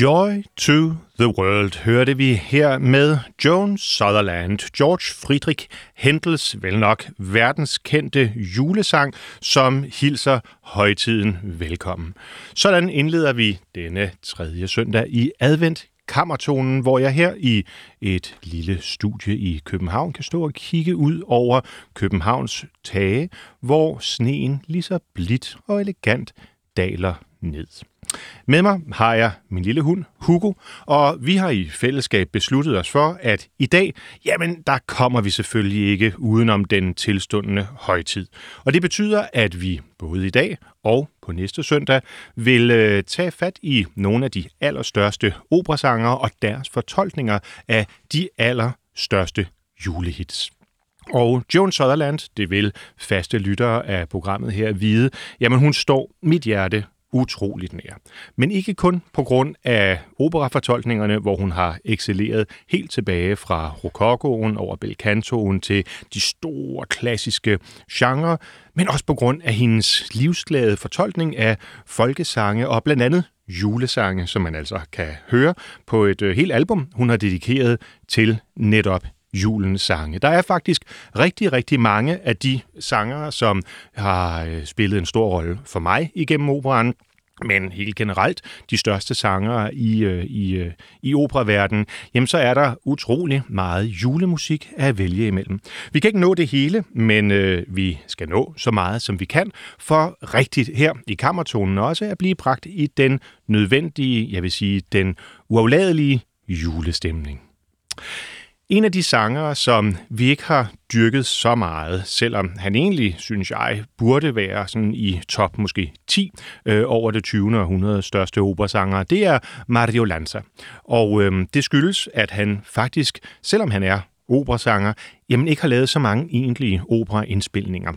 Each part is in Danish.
Joy to the World hørte vi her med Joan Sutherland, George Friedrich Händels vel nok verdenskendte julesang, som hilser højtiden velkommen. Sådan indleder vi denne tredje søndag i advent kammertonen, hvor jeg her i et lille studie i København kan stå og kigge ud over Københavns tage, hvor sneen lige så blidt og elegant daler ned. Med mig har jeg min lille hund, Hugo, og vi har i fællesskab besluttet os for, at i dag, jamen, der kommer vi selvfølgelig ikke udenom den tilstundende højtid. Og det betyder, at vi både i dag og på næste søndag vil øh, tage fat i nogle af de allerstørste operasanger og deres fortolkninger af de allerstørste julehits. Og Joan Sutherland, det vil faste lyttere af programmet her vide, jamen hun står mit hjerte utroligt nær. Men ikke kun på grund af operafortolkningerne, hvor hun har excelleret helt tilbage fra rokokoen over belcantoen til de store klassiske genrer, men også på grund af hendes livsglade fortolkning af folkesange og blandt andet julesange, som man altså kan høre på et øh, helt album, hun har dedikeret til netop julens sange. Der er faktisk rigtig, rigtig mange af de sangere, som har øh, spillet en stor rolle for mig igennem operan, men helt generelt de største sangere i, øh, i, øh, i operaverdenen, jamen så er der utrolig meget julemusik at vælge imellem. Vi kan ikke nå det hele, men øh, vi skal nå så meget, som vi kan, for rigtigt her i kammertonen også at blive bragt i den nødvendige, jeg vil sige, den uafladelige julestemning. En af de sangere, som vi ikke har dyrket så meget, selvom han egentlig, synes jeg, burde være sådan i top måske 10 øh, over det 20. århundrede største operasangere, det er Mario Lanza. Og øh, det skyldes, at han faktisk, selvom han er operasanger, jamen ikke har lavet så mange egentlige operaindspilninger.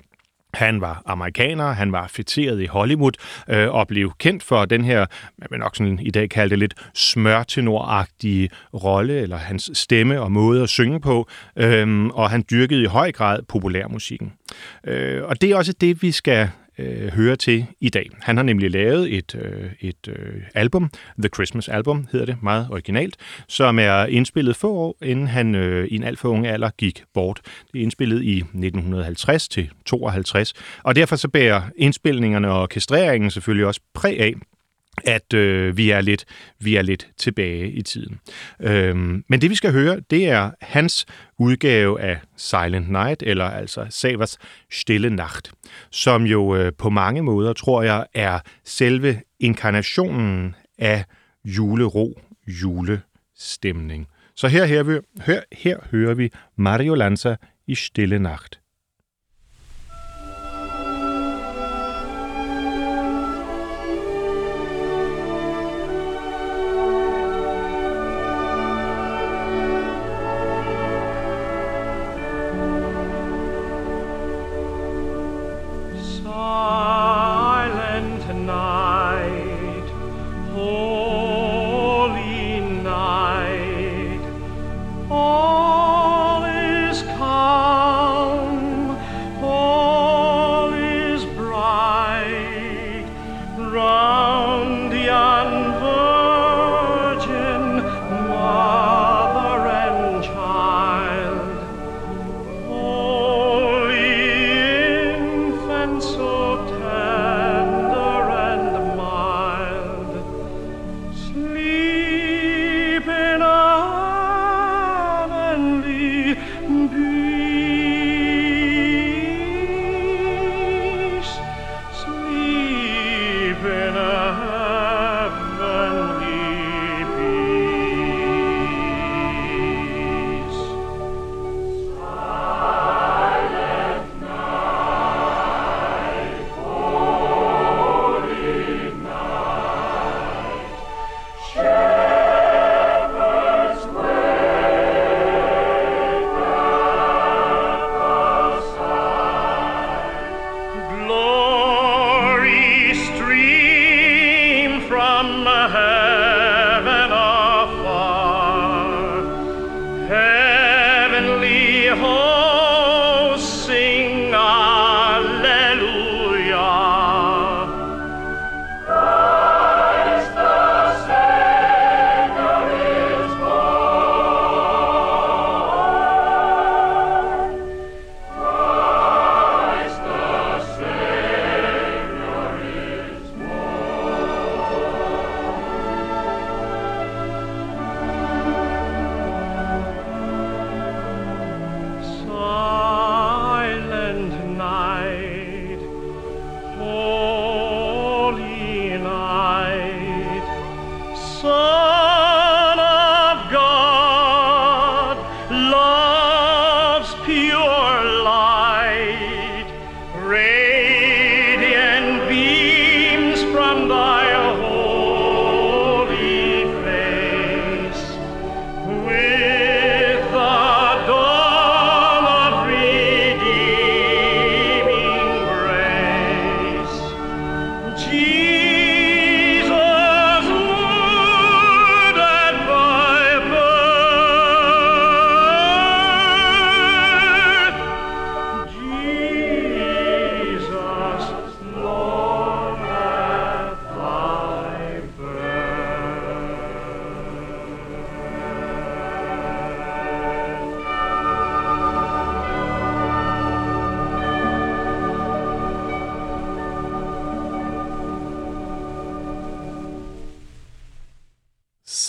Han var amerikaner, han var fætteret i Hollywood øh, og blev kendt for den her, man vil nok sådan i dag kalde det lidt smørtenoragtige rolle, eller hans stemme og måde at synge på, øh, og han dyrkede i høj grad populærmusikken. Øh, og det er også det, vi skal øh, hører til i dag. Han har nemlig lavet et, øh, et øh, album, The Christmas Album hedder det, meget originalt, som er indspillet få år, inden han øh, i en alt for ung alder gik bort. Det er indspillet i 1950 til 52, og derfor så bærer indspilningerne og orkestreringen selvfølgelig også præg af, at øh, vi er lidt vi er lidt tilbage i tiden. Øhm, men det vi skal høre, det er hans udgave af Silent Night, eller altså Savers Stille Nacht, som jo øh, på mange måder, tror jeg, er selve inkarnationen af julero, julestemning. Så her, her, her, her hører vi Mario Lanza i Stille Nacht.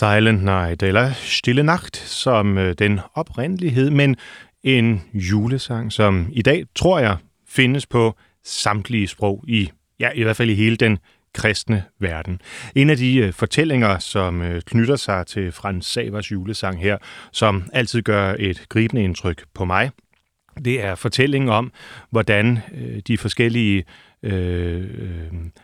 Silent Night, eller Stille Nacht, som øh, den oprindelighed, men en julesang, som i dag, tror jeg, findes på samtlige sprog i, ja, i hvert fald i hele den kristne verden. En af de øh, fortællinger, som øh, knytter sig til Frans Savers julesang her, som altid gør et gribende indtryk på mig, det er fortællingen om, hvordan de forskellige øh,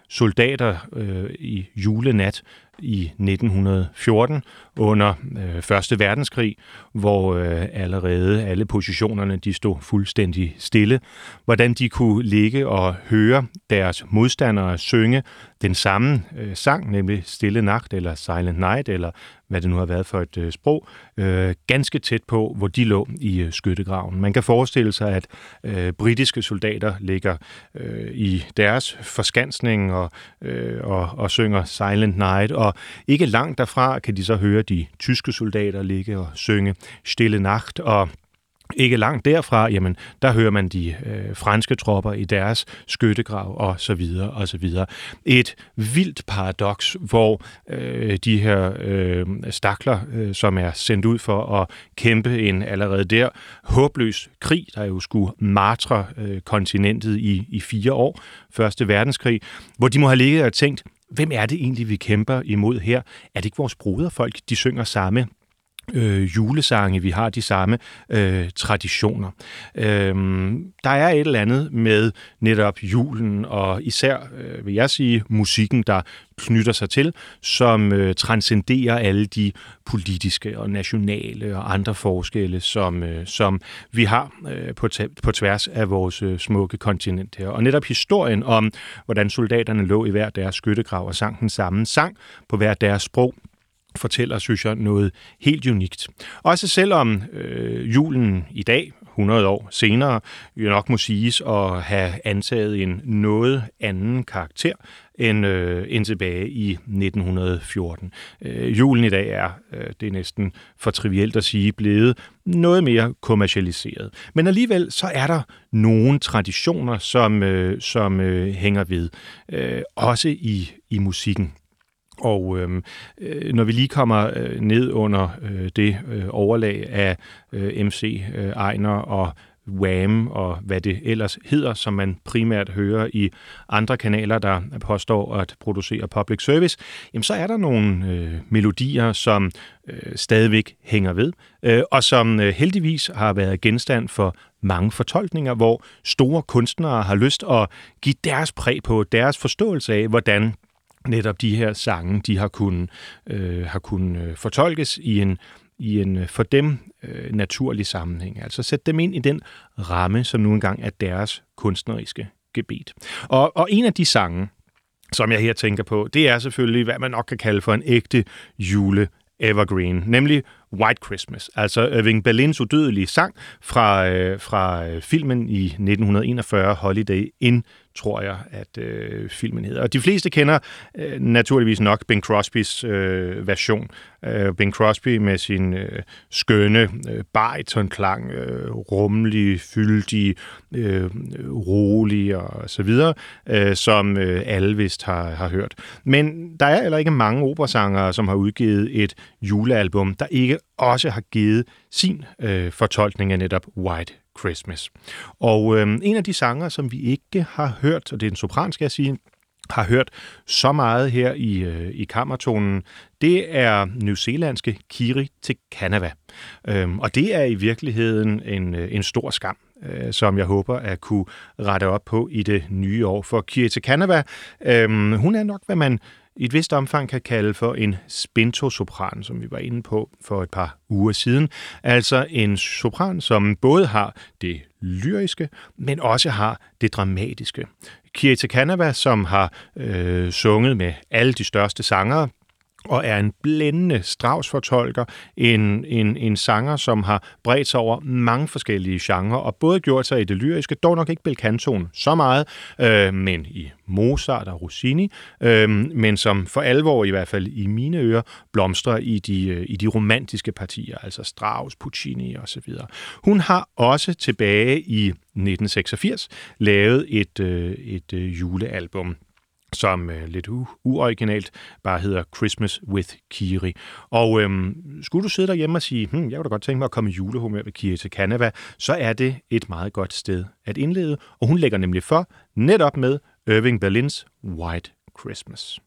soldater øh, i julenat i 1914 under øh, Første Verdenskrig, hvor øh, allerede alle positionerne de stod fuldstændig stille. Hvordan de kunne ligge og høre deres modstandere synge den samme øh, sang, nemlig Stille Nacht eller Silent Night, eller hvad det nu har været for et øh, sprog, øh, ganske tæt på, hvor de lå i øh, skyttegraven. Man kan forestille sig, at øh, britiske soldater ligger øh, i deres forskansning og, øh, og, og synger Silent Night, og ikke langt derfra kan de så høre de tyske soldater ligge og synge Stille Nacht, og ikke langt derfra, jamen, der hører man de øh, franske tropper i deres skyttegrav og så videre og så videre. Et vildt paradoks, hvor øh, de her øh, stakler, øh, som er sendt ud for at kæmpe en allerede der håbløs krig, der jo skulle martre øh, kontinentet i, i fire år, Første Verdenskrig, hvor de må have ligget og tænkt, hvem er det egentlig, vi kæmper imod her? Er det ikke vores broderfolk? De synger samme øh, julesange, vi har de samme øh, traditioner. Øh, der er et eller andet med netop julen, og især, øh, vil jeg sige, musikken, der knytter sig til, som øh, transcenderer alle de politiske og nationale og andre forskelle, som, øh, som vi har øh, på, på tværs af vores øh, smukke kontinent her. Og netop historien om, hvordan soldaterne lå i hver deres skyttegrav og sang den samme sang på hver deres sprog, fortæller, synes jeg, noget helt unikt. Også selvom øh, julen i dag, 100 år senere, jo nok må siges at have antaget en noget anden karakter end, øh, end tilbage i 1914. Øh, julen i dag er, øh, det er næsten for trivielt at sige, blevet noget mere kommercialiseret. Men alligevel så er der nogle traditioner, som, øh, som øh, hænger ved, øh, også i, i musikken. Og øhm, øh, når vi lige kommer øh, ned under øh, det øh, overlag af øh, MC øh, Ejner og Wham og hvad det ellers hedder, som man primært hører i andre kanaler, der påstår at producere public service, jamen så er der nogle øh, melodier, som øh, stadigvæk hænger ved, øh, og som øh, heldigvis har været genstand for mange fortolkninger, hvor store kunstnere har lyst at give deres præg på deres forståelse af, hvordan netop de her sange, de har kunnet, øh, har kunnet øh, fortolkes i en, i en øh, for dem øh, naturlig sammenhæng. Altså sætte dem ind i den ramme, som nu engang er deres kunstneriske gebet. Og, og en af de sange, som jeg her tænker på, det er selvfølgelig, hvad man nok kan kalde for en ægte jule evergreen, nemlig White Christmas, altså Irving Berlins udødelige sang fra, øh, fra øh, filmen i 1941, Holiday Inn tror jeg, at øh, filmen hedder. Og de fleste kender øh, naturligvis nok Bing Crosbys øh, version. Øh, Bing Crosby med sin øh, skønne øh, baritonklang, øh, rummelig, fyldige, øh, rolige og så videre, øh, som øh, alle vist har, har hørt. Men der er heller ikke mange operasangere, som har udgivet et julealbum, der ikke også har givet sin øh, fortolkning af netop White Christmas. Og øh, en af de sanger, som vi ikke har hørt, og det er en sopran, skal jeg sige, har hørt så meget her i, øh, i kammertonen, det er newzealandske Kiri til Kanava. Øhm, og det er i virkeligheden en, øh, en stor skam, øh, som jeg håber at kunne rette op på i det nye år. For Kiri Kanava, øhm, hun er nok, hvad man i et vist omfang kan kalde for en spinto-sopran, som vi var inde på for et par uger siden. Altså en sopran, som både har det lyriske, men også har det dramatiske. Kirita Kanava, som har øh, sunget med alle de største sangere, og er en blændende Strauss-fortolker, en, en, en sanger, som har bredt sig over mange forskellige genrer, og både gjort sig i det lyriske, dog nok ikke belcantoen så meget, øh, men i Mozart og Rossini, øh, men som for alvor, i hvert fald i mine ører, blomstrer i de, øh, i de romantiske partier, altså Strauss, Puccini osv. Hun har også tilbage i 1986 lavet et, øh, et øh, julealbum, som øh, lidt u- uoriginalt bare hedder Christmas with Kiri. Og øhm, skulle du sidde derhjemme og sige, hm, jeg kunne da godt tænke mig at komme i julehumør med Kiri til Canada, så er det et meget godt sted at indlede. Og hun lægger nemlig for netop med Irving Berlins White Christmas.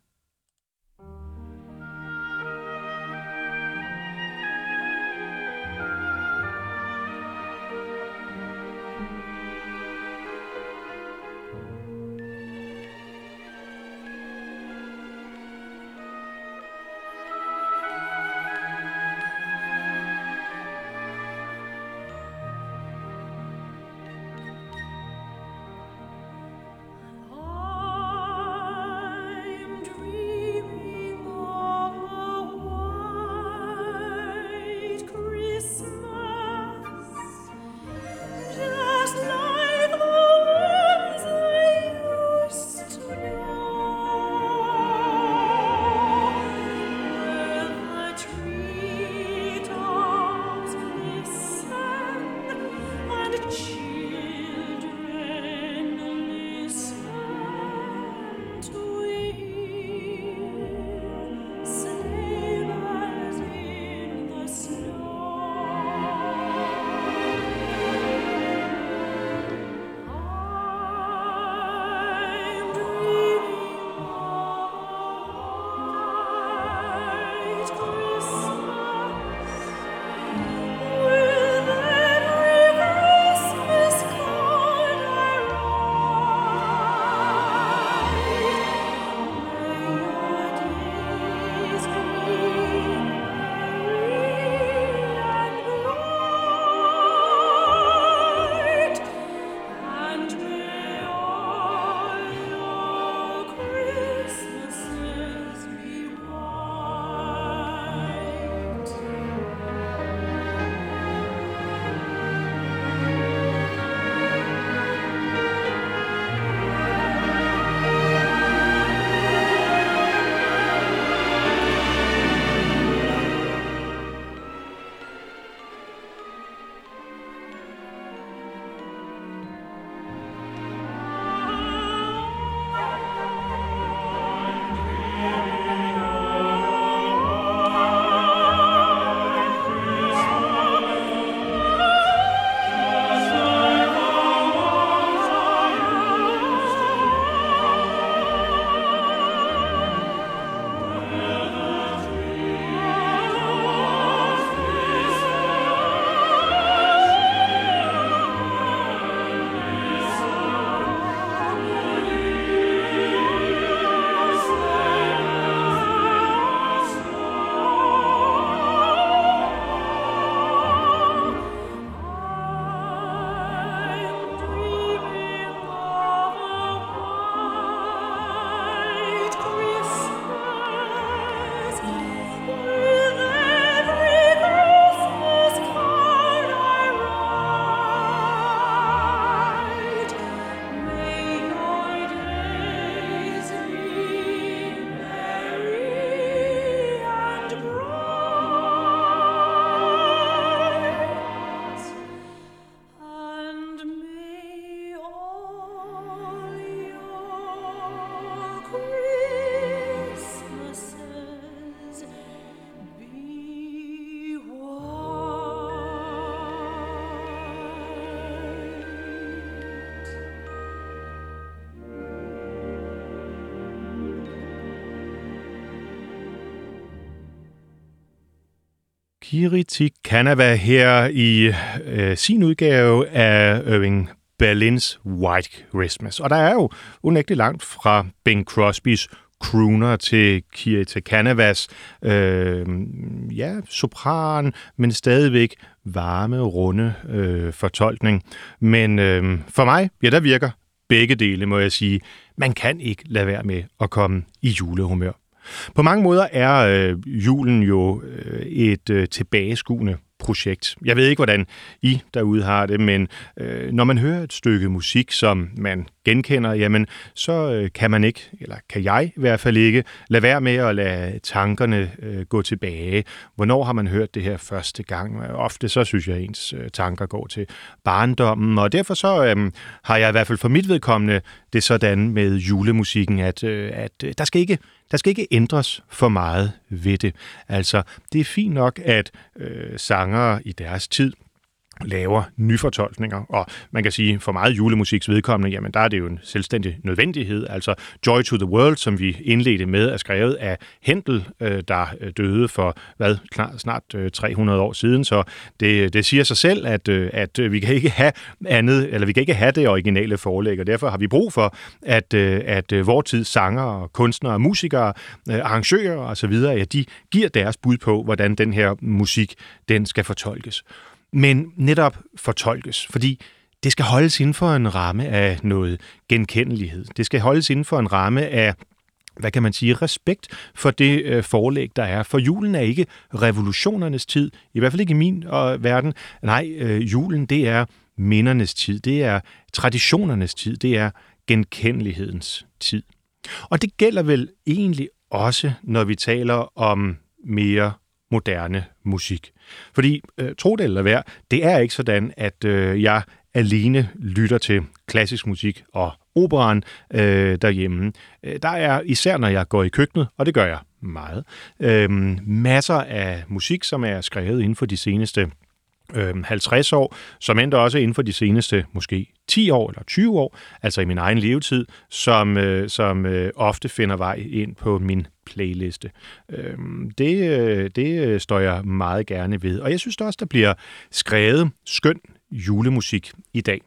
Kiriti Kanava her i øh, sin udgave af Irving Berlins White Christmas. Og der er jo unægteligt langt fra Bing Crosbys crooner til Kiri Kanavas øh, ja, sopran, men stadigvæk varme, runde øh, fortolkning. Men øh, for mig, ja, der virker begge dele, må jeg sige. Man kan ikke lade være med at komme i julehumør. På mange måder er øh, julen jo øh, et øh, tilbageskuende projekt. Jeg ved ikke, hvordan I derude har det, men øh, når man hører et stykke musik, som man genkender, jamen så øh, kan man ikke, eller kan jeg i hvert fald ikke, lade være med at lade tankerne øh, gå tilbage. Hvornår har man hørt det her første gang? Ofte så synes jeg, at ens øh, tanker går til barndommen, og derfor så øh, har jeg i hvert fald for mit vedkommende det sådan med julemusikken, at, øh, at øh, der skal ikke der skal ikke ændres for meget ved det. Altså, det er fint nok, at øh, sangere i deres tid laver nyfortolkninger, og man kan sige, for meget julemusiks vedkommende, jamen der er det jo en selvstændig nødvendighed. Altså Joy to the World, som vi indledte med, er skrevet af Händel, øh, der øh, døde for, hvad, snart øh, 300 år siden, så det, det siger sig selv, at, at vi kan ikke have andet, eller vi kan ikke have det originale forlæg, og derfor har vi brug for, at, at vores tids sanger, kunstnere, musikere, arrangører osv., ja, de giver deres bud på, hvordan den her musik, den skal fortolkes men netop fortolkes, fordi det skal holdes inden for en ramme af noget genkendelighed. Det skal holdes inden for en ramme af hvad kan man sige, respekt for det øh, forlæg, der er. For julen er ikke revolutionernes tid, i hvert fald ikke i min øh, verden. Nej, øh, julen det er mindernes tid, det er traditionernes tid, det er genkendelighedens tid. Og det gælder vel egentlig også, når vi taler om mere moderne musik. Fordi, øh, tro det eller hvad, det er ikke sådan, at øh, jeg alene lytter til klassisk musik og operan øh, derhjemme. Øh, der er, især når jeg går i køkkenet, og det gør jeg meget, øh, masser af musik, som er skrevet inden for de seneste øh, 50 år, som endda også inden for de seneste måske 10 år eller 20 år, altså i min egen levetid, som, øh, som øh, ofte finder vej ind på min playliste. Øhm, øh, det, øh, det står jeg meget gerne ved. Og jeg synes også, der bliver skrevet skøn julemusik i dag.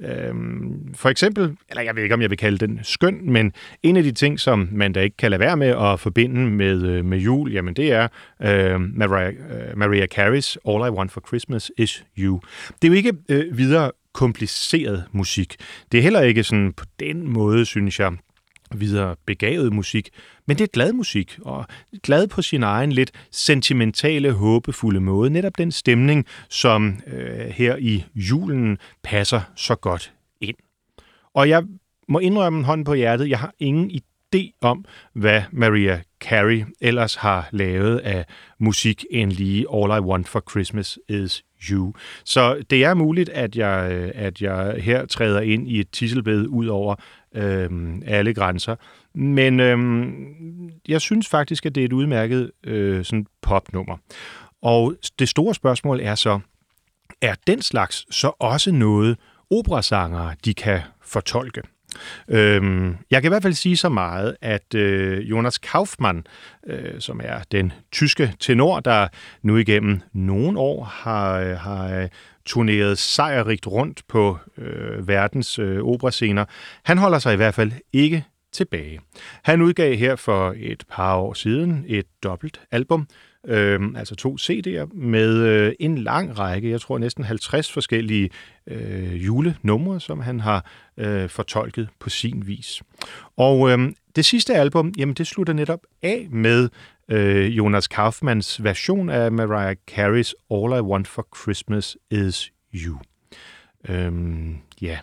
Øhm, for eksempel, eller jeg ved ikke, om jeg vil kalde den skøn, men en af de ting, som man da ikke kan lade være med at forbinde med, øh, med jul, jamen det er øh, Maria, øh, Maria Carey's All I Want for Christmas is You. Det er jo ikke øh, videre kompliceret musik. Det er heller ikke sådan på den måde, synes jeg, videre begavet musik, men det er glad musik, og glad på sin egen lidt sentimentale, håbefulde måde. Netop den stemning, som øh, her i julen passer så godt ind. Og jeg må indrømme hånden på hjertet, jeg har ingen idé om, hvad Maria Carey ellers har lavet af musik end lige All I Want for Christmas is You. Så det er muligt, at jeg, at jeg her træder ind i et tisselbed ud over øh, alle grænser. Men øhm, jeg synes faktisk, at det er et udmærket øh, sådan popnummer. Og det store spørgsmål er så, er den slags så også noget, operasangere de kan fortolke? Øhm, jeg kan i hvert fald sige så meget, at øh, Jonas Kaufmann, øh, som er den tyske tenor, der nu igennem nogle år har, øh, har øh, turneret sejrigt rundt på øh, verdens øh, operascener, han holder sig i hvert fald ikke tilbage. Han udgav her for et par år siden et dobbelt album, øh, altså to CD'er, med øh, en lang række, jeg tror næsten 50 forskellige øh, julenumre, som han har øh, fortolket på sin vis. Og øh, det sidste album, jamen det slutter netop af med øh, Jonas Kaufmanns version af Mariah Carey's All I Want for Christmas is You. Øhm, ja,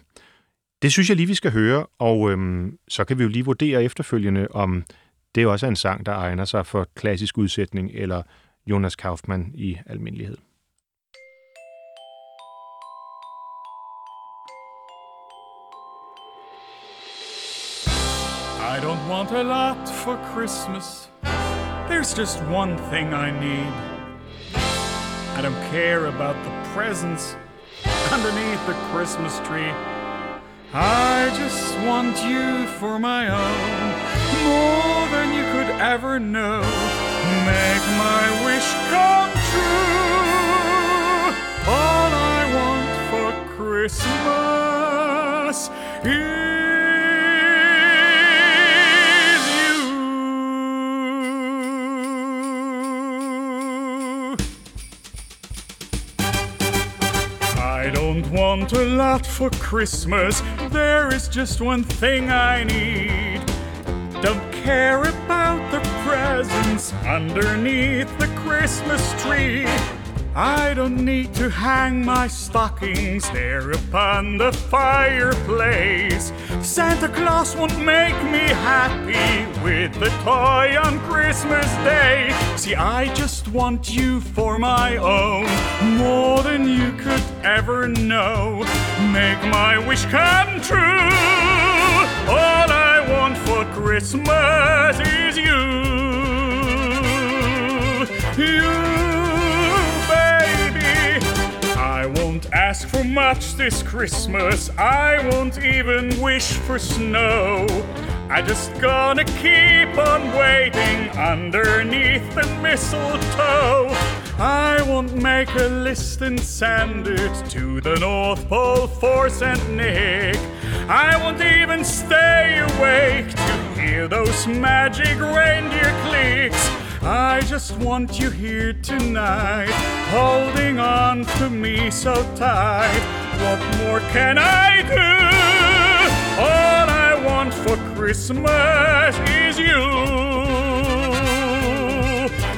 det synes jeg lige, vi skal høre, og øhm, så kan vi jo lige vurdere efterfølgende, om det også er en sang, der egner sig for klassisk udsætning, eller Jonas Kaufmann i almindelighed. I don't want a lot for Christmas. There's just one thing I need. I don't care about the presents underneath the Christmas tree. I just want you for my own, more than you could ever know. Make my wish come true. All I want for Christmas is don't want a lot for Christmas. There is just one thing I need. Don't care about the presents underneath the Christmas tree. I don't need to hang my stockings there upon the fireplace. Santa Claus won't make me happy with the toy on Christmas Day. See, I just want you for my own, more than you could ever know. Make my wish come true. All I want for Christmas is you. You, ask for much this Christmas. I won't even wish for snow. I just gonna keep on waiting underneath the mistletoe. I won't make a list and send it to the North Pole for St. Nick. I won't even stay awake to hear those magic reindeer clicks. I just want you here tonight, holding on to me so tight. What more can I do? All I want for Christmas is you.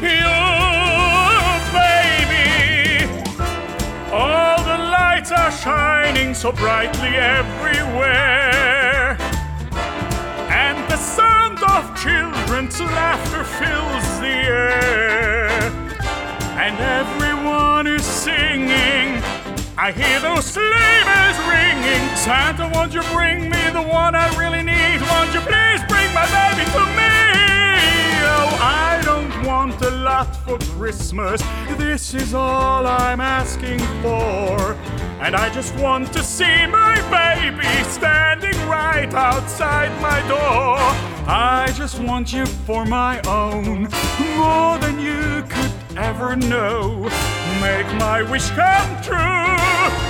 You, baby. All the lights are shining so brightly everywhere. And the sound of children's laughter fills the air. And everyone is singing. I hear those sleigh bells ringing. Santa, won't you bring me the one I really need? Won't you please bring my baby to me? Oh, I don't want a lot for Christmas. This is all I'm asking for. And I just want to see my baby standing right outside my door. I just want you for my own, more than you could ever know. Make my wish come true.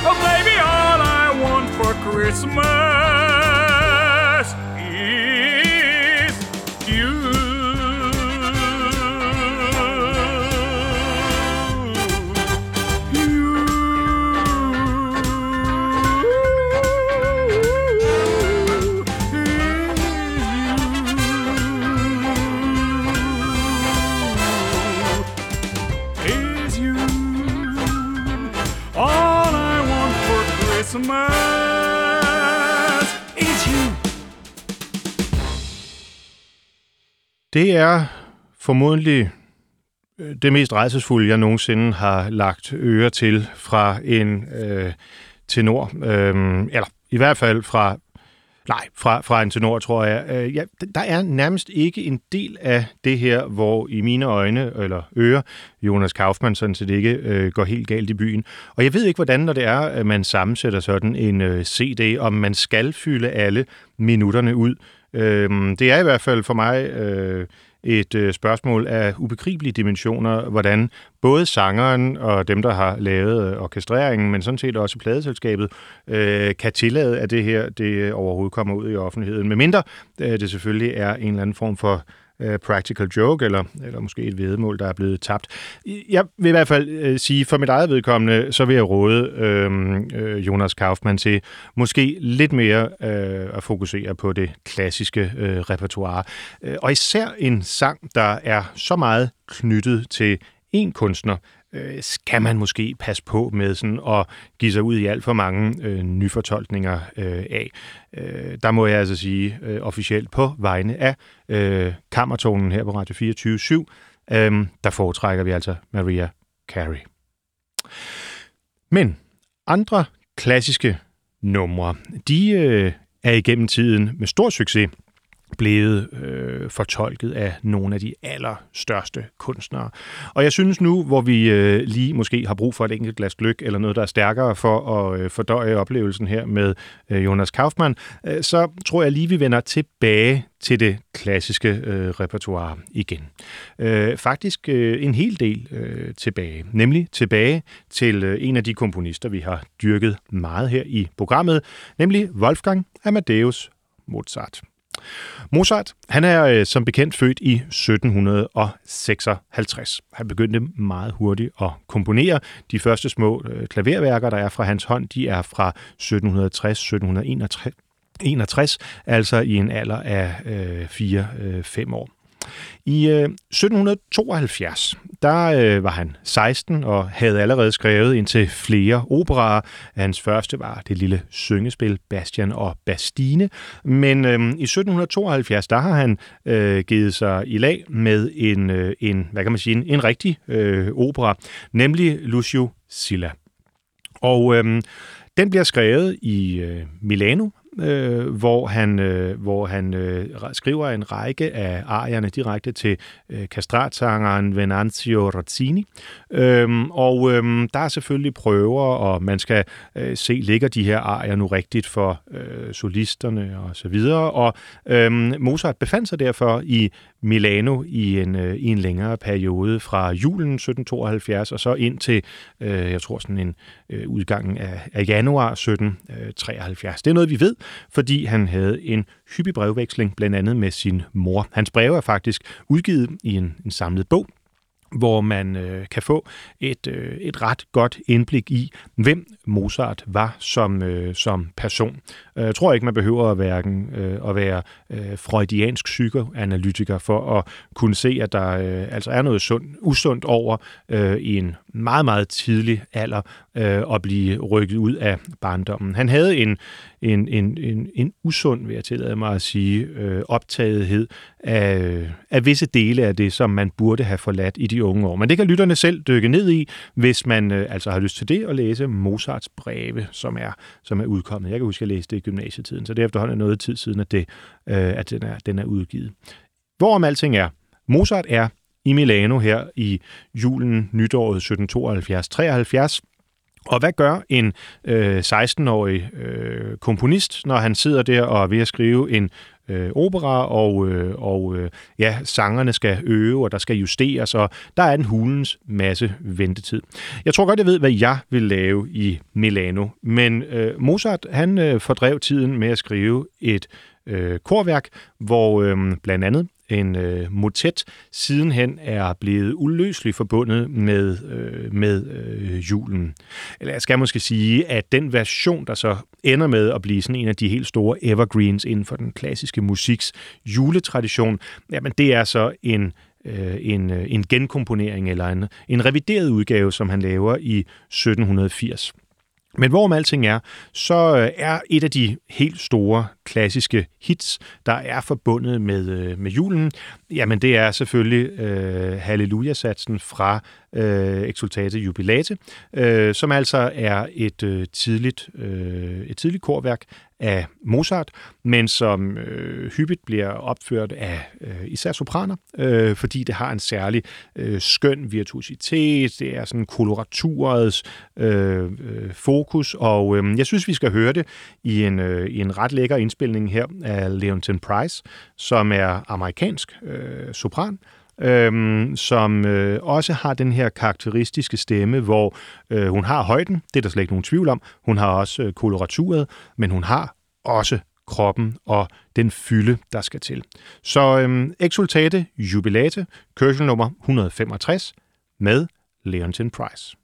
Oh, baby, all I want for Christmas Det er formodentlig øh, det mest rejsesfulde, jeg nogensinde har lagt øre til fra en øh, tenor. Øh, eller i hvert fald fra Nej, fra, fra en tenor, tror jeg. Øh, ja, der er nærmest ikke en del af det her, hvor i mine øjne, eller ører, Jonas Kaufmann sådan set ikke øh, går helt galt i byen. Og jeg ved ikke, hvordan, når det er, at man sammensætter sådan en øh, CD, om man skal fylde alle minutterne ud. Øh, det er i hvert fald for mig øh, et øh, spørgsmål af ubegribelige dimensioner, hvordan både sangeren og dem, der har lavet øh, orkestreringen, men sådan set også pladeselskabet, øh, kan tillade, at det her det overhovedet kommer ud i offentligheden. Med mindre øh, det selvfølgelig er en eller anden form for øh, practical joke, eller, eller måske et vedmål, der er blevet tabt. Jeg vil i hvert fald øh, sige, for mit eget vedkommende, så vil jeg råde øhm, øh, Jonas Kaufmann til måske lidt mere øh, at fokusere på det klassiske øh, repertoire. Øh, og især en sang, der er så meget knyttet til en kunstner, øh, skal man måske passe på med sådan at give sig ud i alt for mange øh, nyfortolkninger øh, af. Øh, der må jeg altså sige øh, officielt på vegne af øh, kammertonen her på Radio 24 7 øh, der foretrækker vi altså Maria Carey. Men andre klassiske numre, de øh, er igennem tiden med stor succes blevet øh, fortolket af nogle af de allerstørste kunstnere. Og jeg synes nu, hvor vi øh, lige måske har brug for et enkelt glas gløk eller noget, der er stærkere for at øh, fordøje oplevelsen her med øh, Jonas Kaufmann, øh, så tror jeg lige, vi vender tilbage til det klassiske øh, repertoire igen. Øh, faktisk øh, en hel del øh, tilbage, nemlig tilbage til øh, en af de komponister, vi har dyrket meget her i programmet, nemlig Wolfgang Amadeus Mozart. Mozart, han er øh, som bekendt født i 1756. Han begyndte meget hurtigt at komponere. De første små øh, klaverværker, der er fra hans hånd, de er fra 1760-1761, altså i en alder af 4-5 øh, øh år. I øh, 1772, der øh, var han 16 og havde allerede skrevet indtil flere operaer. Hans første var det lille syngespil Bastian og Bastine, men øh, i 1772, der har han øh, givet sig i lag med en, øh, en hvad kan man sige, en, en rigtig øh, opera, nemlig Lucio Silla. Og øh, den bliver skrevet i øh, Milano, øh, hvor han, øh, hvor han øh, skriver en række af arierne direkte til øh, kastratsangeren Venanzio Razzini. Øhm, og øhm, der er selvfølgelig prøver, og man skal øh, se, ligger de her arier nu rigtigt for øh, solisterne og så videre. Og øhm, Mozart befandt sig derfor i Milano i en, øh, i en længere periode fra julen 1772 og så ind til, øh, jeg tror sådan en øh, udgangen af, af januar 1773. Øh, Det er noget, vi ved, fordi han havde en hyppig brevveksling, blandt andet med sin mor. Hans breve er faktisk udgivet i en, en samlet bog, hvor man øh, kan få et, øh, et ret godt indblik i, hvem Mozart var som, øh, som person. Jeg tror ikke, man behøver at, hverken, øh, at være øh, freudiansk psykoanalytiker for at kunne se, at der øh, altså er noget sund, usundt over øh, i en meget, meget tidlig alder øh, at blive rykket ud af barndommen. Han havde en, en, en, en, en usund, vil jeg tillade mig at sige, øh, optagethed af, af visse dele af det, som man burde have forladt i de unge år. Men det kan lytterne selv dykke ned i, hvis man øh, altså har lyst til det, og læse Mozarts breve, som er, som er udkommet. Jeg kan huske, at jeg læste det i gymnasietiden, så det er efterhånden noget tid siden, at, det, øh, at den, er, den er udgivet. Hvorom alting er, Mozart er i Milano her i julen nytåret 1772-73, og hvad gør en øh, 16-årig øh, komponist, når han sidder der og er ved at skrive en øh, opera, og, øh, og øh, ja, sangerne skal øve, og der skal justeres, og der er en hulens masse ventetid. Jeg tror godt, jeg ved, hvad jeg vil lave i Milano, men øh, Mozart, han øh, fordrev tiden med at skrive et øh, korværk, hvor øh, blandt andet en øh, motet sidenhen er blevet uløseligt forbundet med, øh, med øh, julen. Eller jeg skal måske sige, at den version, der så ender med at blive sådan en af de helt store evergreens inden for den klassiske musiks juletradition, jamen det er så en øh, en, øh, en genkomponering eller en, en revideret udgave, som han laver i 1780. Men hvorom alting er, så øh, er et af de helt store klassiske hits, der er forbundet med, øh, med julen, jamen det er selvfølgelig øh, Halleluja-satsen fra øh, Exultate Jubilate, øh, som altså er et øh, tidligt øh, et tidligt korværk af Mozart, men som øh, hyppigt bliver opført af øh, især sopraner, øh, fordi det har en særlig øh, skøn virtuositet, det er sådan koloraturets øh, øh, fokus, og øh, jeg synes, vi skal høre det i en, øh, i en ret lækker indspilning her af Leontin Price, som er amerikansk øh, sopran, øhm, som øh, også har den her karakteristiske stemme, hvor øh, hun har højden, det er der slet ikke nogen tvivl om, hun har også øh, koloraturet, men hun har også kroppen og den fylde, der skal til. Så øhm, Exultate Jubilate, kørsel nummer 165 med Leontine Price.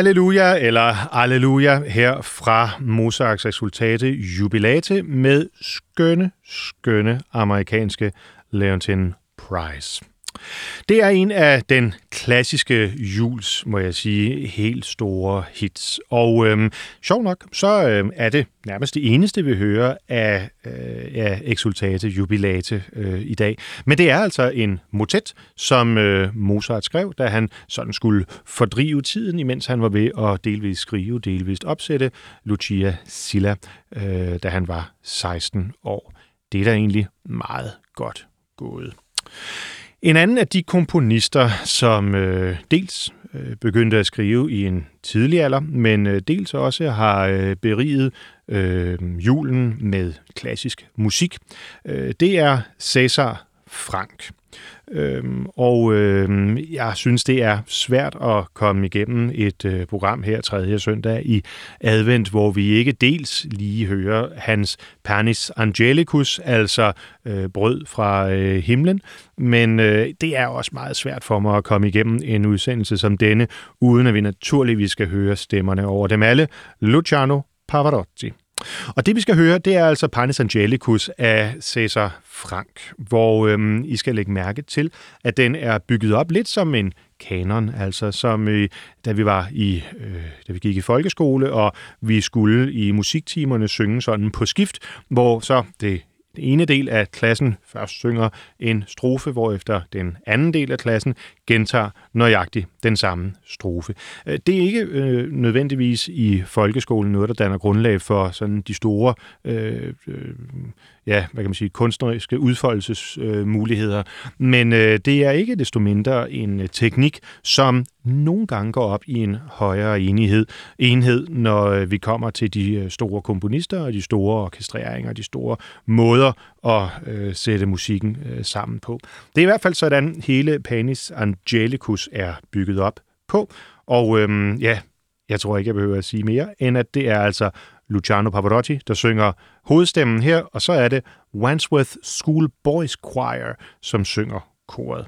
Halleluja eller Alleluja her fra Mozarts Exultate Jubilate med skønne, skønne amerikanske Leontine Price. Det er en af den klassiske juls, må jeg sige, helt store hits. Og øhm, sjov nok, så øhm, er det nærmest det eneste, vi hører af, øh, af Exultate Jubilate øh, i dag. Men det er altså en motet, som øh, Mozart skrev, da han sådan skulle fordrive tiden, imens han var ved at delvist skrive, delvist opsætte Lucia Silla, øh, da han var 16 år. Det er da egentlig meget godt gået. En anden af de komponister, som øh, dels øh, begyndte at skrive i en tidlig alder, men øh, dels også har øh, beriget øh, julen med klassisk musik, øh, det er Cæsar Frank. Øhm, og øhm, jeg synes, det er svært at komme igennem et øh, program her tredje søndag i advent, hvor vi ikke dels lige hører hans Panis Angelicus, altså øh, brød fra øh, himlen, men øh, det er også meget svært for mig at komme igennem en udsendelse som denne, uden at vi naturligvis skal høre stemmerne over dem alle. Luciano Pavarotti. Og det vi skal høre, det er altså Panis Angelicus af Cæsar Frank, hvor øhm, I skal lægge mærke til, at den er bygget op lidt som en kanon, altså som øh, da vi var i, øh, da vi gik i folkeskole, og vi skulle i musiktimerne synge sådan på skift, hvor så det den ene del af klassen først synger en strofe, hvorefter den anden del af klassen gentager nøjagtigt den samme strofe. Øh, det er ikke øh, nødvendigvis i folkeskolen noget, der danner grundlag for sådan de store øh, øh, ja, hvad kan man sige, kunstneriske udfoldelsesmuligheder, øh, men øh, det er ikke desto mindre en øh, teknik, som nogle gange går op i en højere enighed, enhed, når øh, vi kommer til de øh, store komponister og de store orkestreringer, de store måder at øh, sætte musikken øh, sammen på. Det er i hvert fald sådan, hele Panis Angelicus er bygget op på, og øhm, ja, jeg tror ikke, jeg behøver at sige mere, end at det er altså Luciano Pavarotti, der synger hovedstemmen her, og så er det Wandsworth School Boys Choir, som synger koret.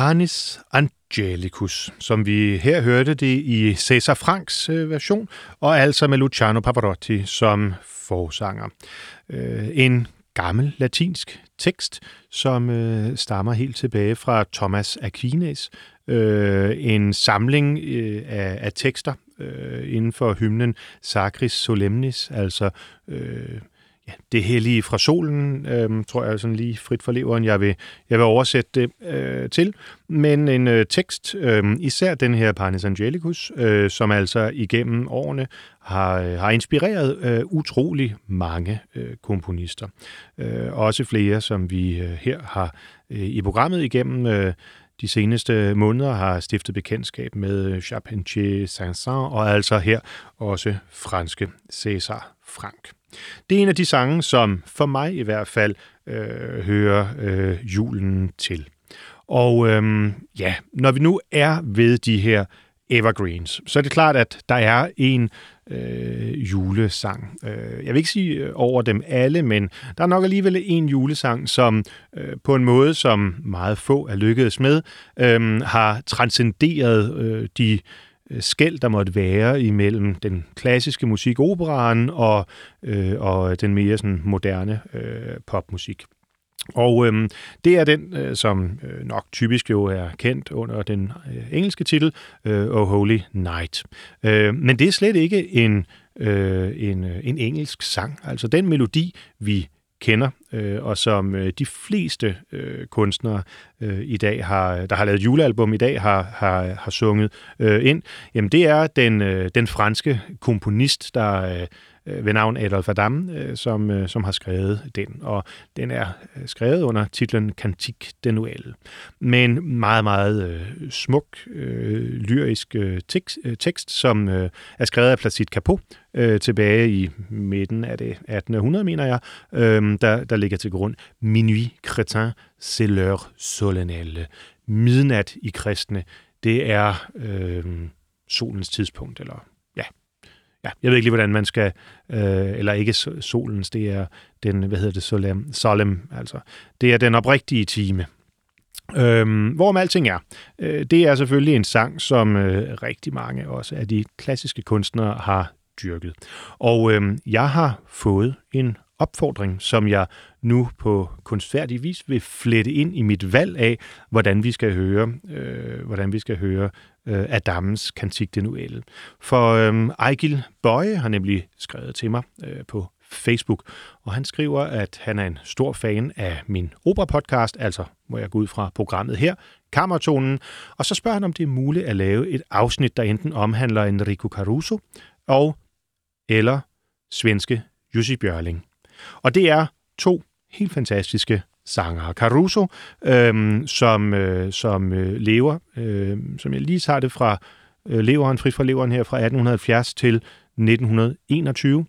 Panis Angelicus, som vi her hørte det i Cesar Franks øh, version, og altså med Luciano Pavarotti som forsanger. Øh, en gammel latinsk tekst, som øh, stammer helt tilbage fra Thomas Aquinas. Øh, en samling øh, af, af tekster øh, inden for hymnen Sacris Solemnis, altså øh, det hellige fra solen, øh, tror jeg sådan lige frit for leveren, jeg vil, jeg vil oversætte det øh, til. Men en øh, tekst, øh, især den her Panis Angelicus, øh, som altså igennem årene har, øh, har inspireret øh, utrolig mange øh, komponister. Øh, også flere, som vi øh, her har øh, i programmet igennem øh, de seneste måneder har stiftet bekendtskab med øh, Charpentier Saint-Saëns og altså her også franske César Frank. Det er en af de sange, som for mig i hvert fald øh, hører øh, julen til. Og øh, ja, når vi nu er ved de her evergreens, så er det klart, at der er en øh, julesang. Øh, jeg vil ikke sige øh, over dem alle, men der er nok alligevel en julesang, som øh, på en måde, som meget få er lykkedes med, øh, har transcenderet øh, de øh, Øh, skæld, der måtte være imellem den klassiske musik, operaen, og, øh, og den mere sådan, moderne øh, popmusik. Og øhm, det er den, øh, som øh, nok typisk jo er kendt under den øh, engelske titel, øh, Oh Holy Night. Øh, men det er slet ikke en, øh, en, øh, en engelsk sang. Altså den melodi, vi kender, øh, og som øh, de fleste øh, kunstnere øh, i dag har, der har lavet julealbum i dag, har, har, har sunget øh, ind, jamen det er den, øh, den franske komponist, der øh, øh, ved navn Adolf Adam, øh, som, øh, som har skrevet den. Og den er øh, skrevet under titlen Cantique de Noël. Men meget, meget øh, smuk, øh, lyrisk øh, tekst, øh, tekst, som øh, er skrevet af Placide Capot øh, tilbage i midten af det 1800, mener jeg, øh, der, der ligger til grund. Minuit crétin, c'est l'heure solennelle. Midnat i kristne, det er øh, solens tidspunkt, eller ja, jeg ved ikke lige, hvordan man skal, øh, eller ikke solens, det er den, hvad hedder det, solemn, solemn altså. Det er den oprigtige time. Øhm, hvorom alting er, øh, det er selvfølgelig en sang, som øh, rigtig mange også af de klassiske kunstnere har dyrket. Og øh, jeg har fået en opfordring, som jeg nu på kunstfærdig vis vil flette ind i mit valg af, hvordan vi skal høre, øh, hvordan vi skal høre øh, Adams Cantique de Noël. For øh, Ejgil Bøje har nemlig skrevet til mig øh, på Facebook, og han skriver, at han er en stor fan af min opera-podcast, altså må jeg gå ud fra programmet her, Kammertonen, og så spørger han, om det er muligt at lave et afsnit, der enten omhandler Enrico Caruso og eller svenske Jussi Bjørling. Og det er to helt fantastiske sangere. Caruso, øh, som, øh, som øh, lever, øh, som jeg lige tager det fra øh, leveren, frit fra leveren her fra 1870 til 1921.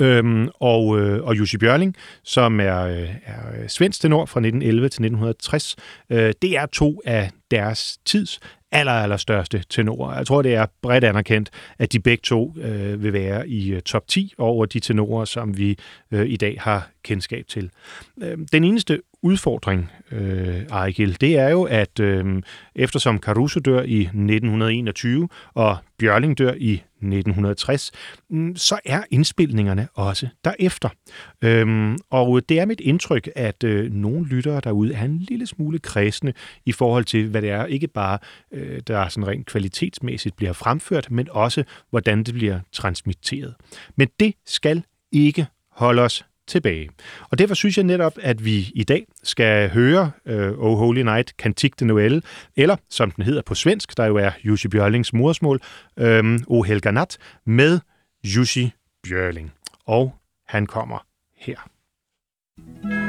Øhm, og, øh, og Jussi Bjørling, som er, øh, er svensk tenor fra 1911 til 1960. Øh, det er to af deres tids aller, aller største tenorer. Jeg tror, det er bredt anerkendt, at de begge to øh, vil være i øh, top 10 over de tenorer, som vi øh, i dag har kendskab til. Øh, den eneste udfordring, øh, Ejgil, det er jo, at øh, eftersom Caruso dør i 1921, og Bjørling dør i 1960, mm, så er indspilningerne også derefter. Øhm, og det er mit indtryk, at øh, nogle lyttere derude er en lille smule kredsende i forhold til, hvad det er, ikke bare øh, der sådan rent kvalitetsmæssigt bliver fremført, men også hvordan det bliver transmitteret. Men det skal ikke holde os tilbage. Og derfor synes jeg netop, at vi i dag skal høre øh, O Holy Night, Cantique de Noël, eller som den hedder på svensk, der jo er Jussi Bjørlings modersmål, øh, O Helga Nat, med Jussi Bjørling. Og han kommer her. Stund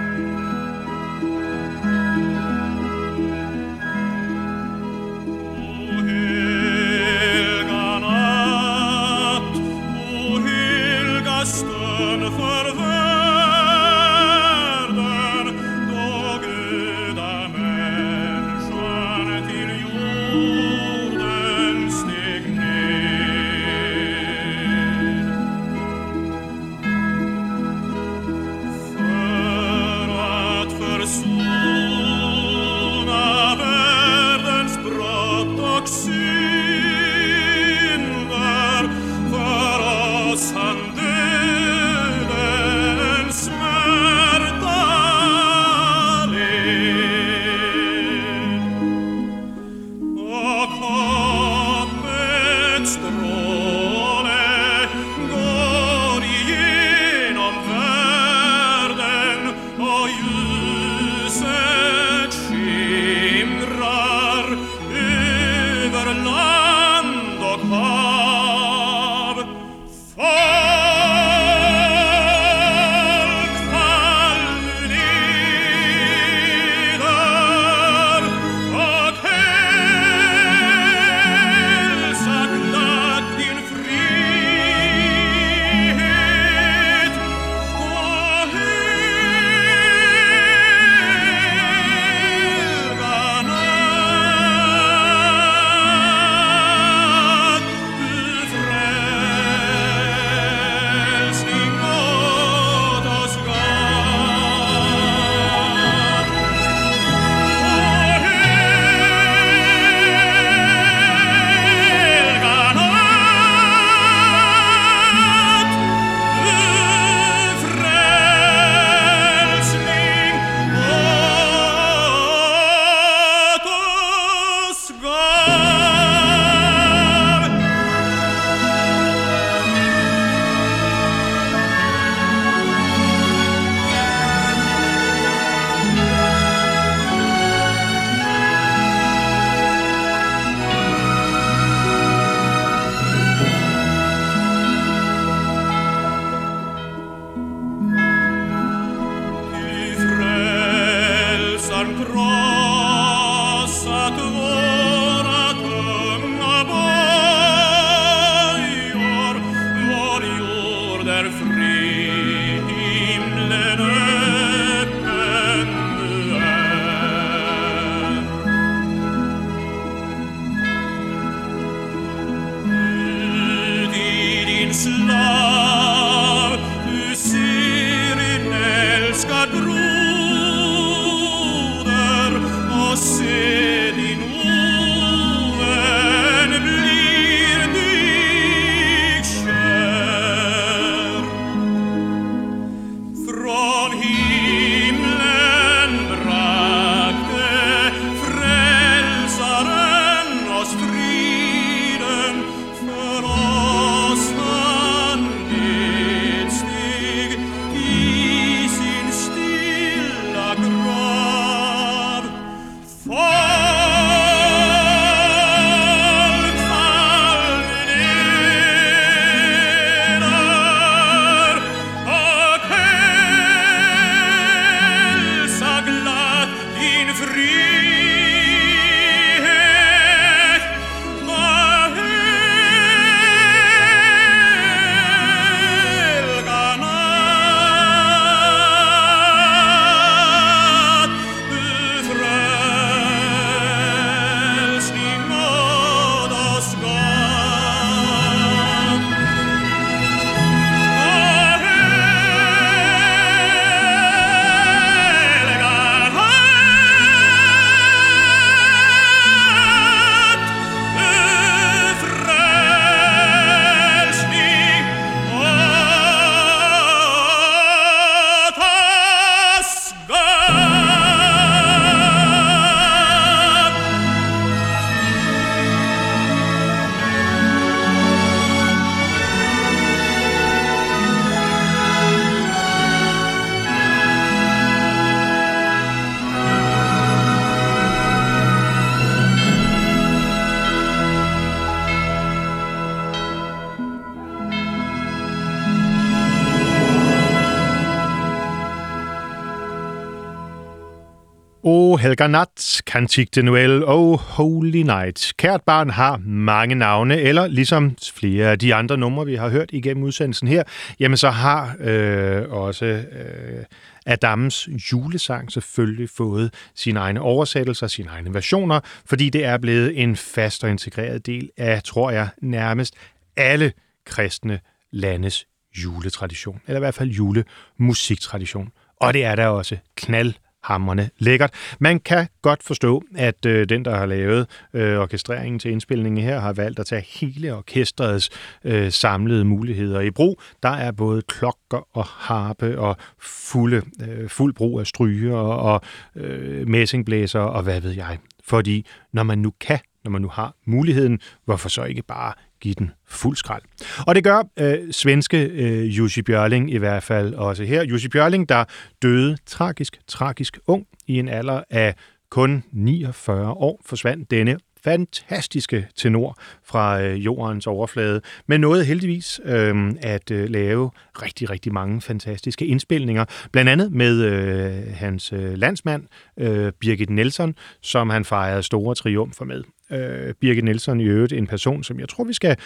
O Cantique de Noël og Holy Night. Kært barn har mange navne, eller ligesom flere af de andre numre, vi har hørt igennem udsendelsen her, jamen så har øh, også øh, Adams julesang selvfølgelig fået sine egne oversættelser, sine egne versioner, fordi det er blevet en fast og integreret del af, tror jeg, nærmest alle kristne landes juletradition, eller i hvert fald julemusiktradition. Og det er der også knald hammerne lækkert. Man kan godt forstå, at øh, den, der har lavet øh, orkestreringen til indspilningen her, har valgt at tage hele orkestrets øh, samlede muligheder i brug. Der er både klokker og harpe og fulde, øh, fuld brug af stryger og øh, messingblæser og hvad ved jeg. Fordi når man nu kan, når man nu har muligheden, hvorfor så ikke bare give den fuld skrald. Og det gør øh, svenske øh, Jussi Björling i hvert fald også her. Jussi Björling, der døde tragisk, tragisk ung i en alder af kun 49 år, forsvandt denne fantastiske tenor fra øh, jordens overflade, men nåede heldigvis øh, at øh, lave rigtig, rigtig mange fantastiske indspilninger, blandt andet med øh, hans øh, landsmand, øh, Birgit Nelson, som han fejrede store triumfer med. Øh, Birgit Nelson i øvrigt en person, som jeg tror, vi skal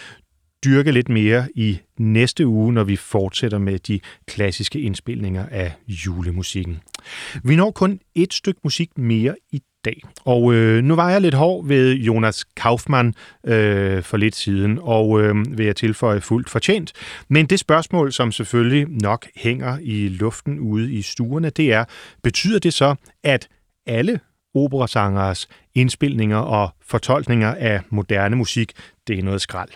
dyrke lidt mere i næste uge, når vi fortsætter med de klassiske indspilninger af julemusikken. Vi når kun et stykke musik mere i dag. Og øh, nu var jeg lidt hård ved Jonas Kaufmann øh, for lidt siden, og øh, vil jeg tilføje fuldt fortjent. Men det spørgsmål, som selvfølgelig nok hænger i luften ude i stuerne, det er, betyder det så, at alle operasangeres indspilninger og fortolkninger af moderne musik, det er noget skrald?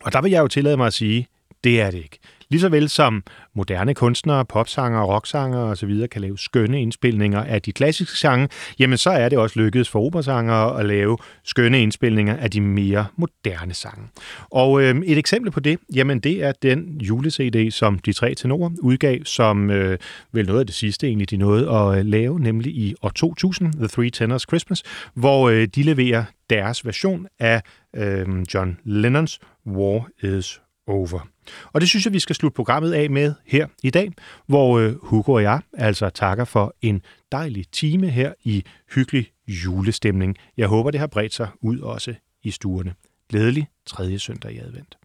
Og der vil jeg jo tillade mig at sige, det er det ikke. Ligeså vel som moderne kunstnere, popsanger, rocksanger osv. kan lave skønne indspilninger af de klassiske sange, jamen så er det også lykkedes for operasangere at lave skønne indspilninger af de mere moderne sange. Og øh, et eksempel på det, jamen det er den jule-CD, som de tre tenorer udgav, som øh, vel noget af det sidste egentlig de nåede at øh, lave, nemlig i år 2000, The Three Tenors Christmas, hvor øh, de leverer deres version af øh, John Lennons War is Over. Og det synes jeg, vi skal slutte programmet af med her i dag, hvor øh, Hugo og jeg altså takker for en dejlig time her i hyggelig julestemning. Jeg håber, det har bredt sig ud også i stuerne. Glædelig tredje søndag i advent.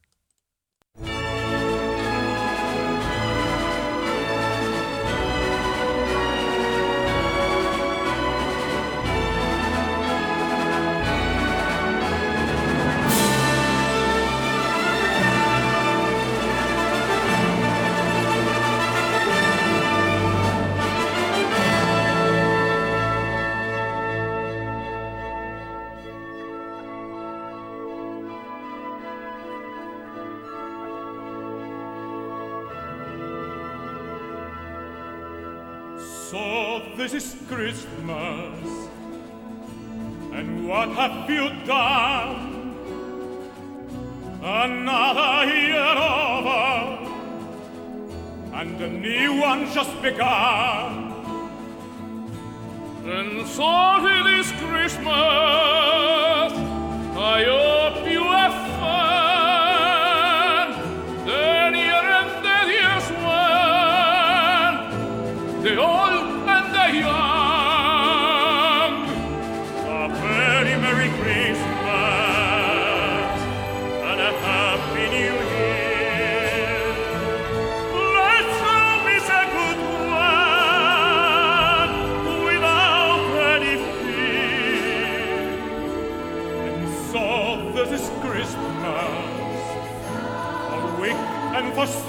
Christmas. And what have you done? Another year over, and a new one just begun. And so it is Christmas.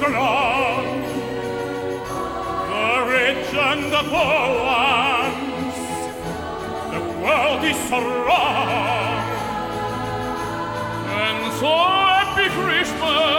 nostro land, the rich and the poor ones, the world is so wrong, and so happy Christmas.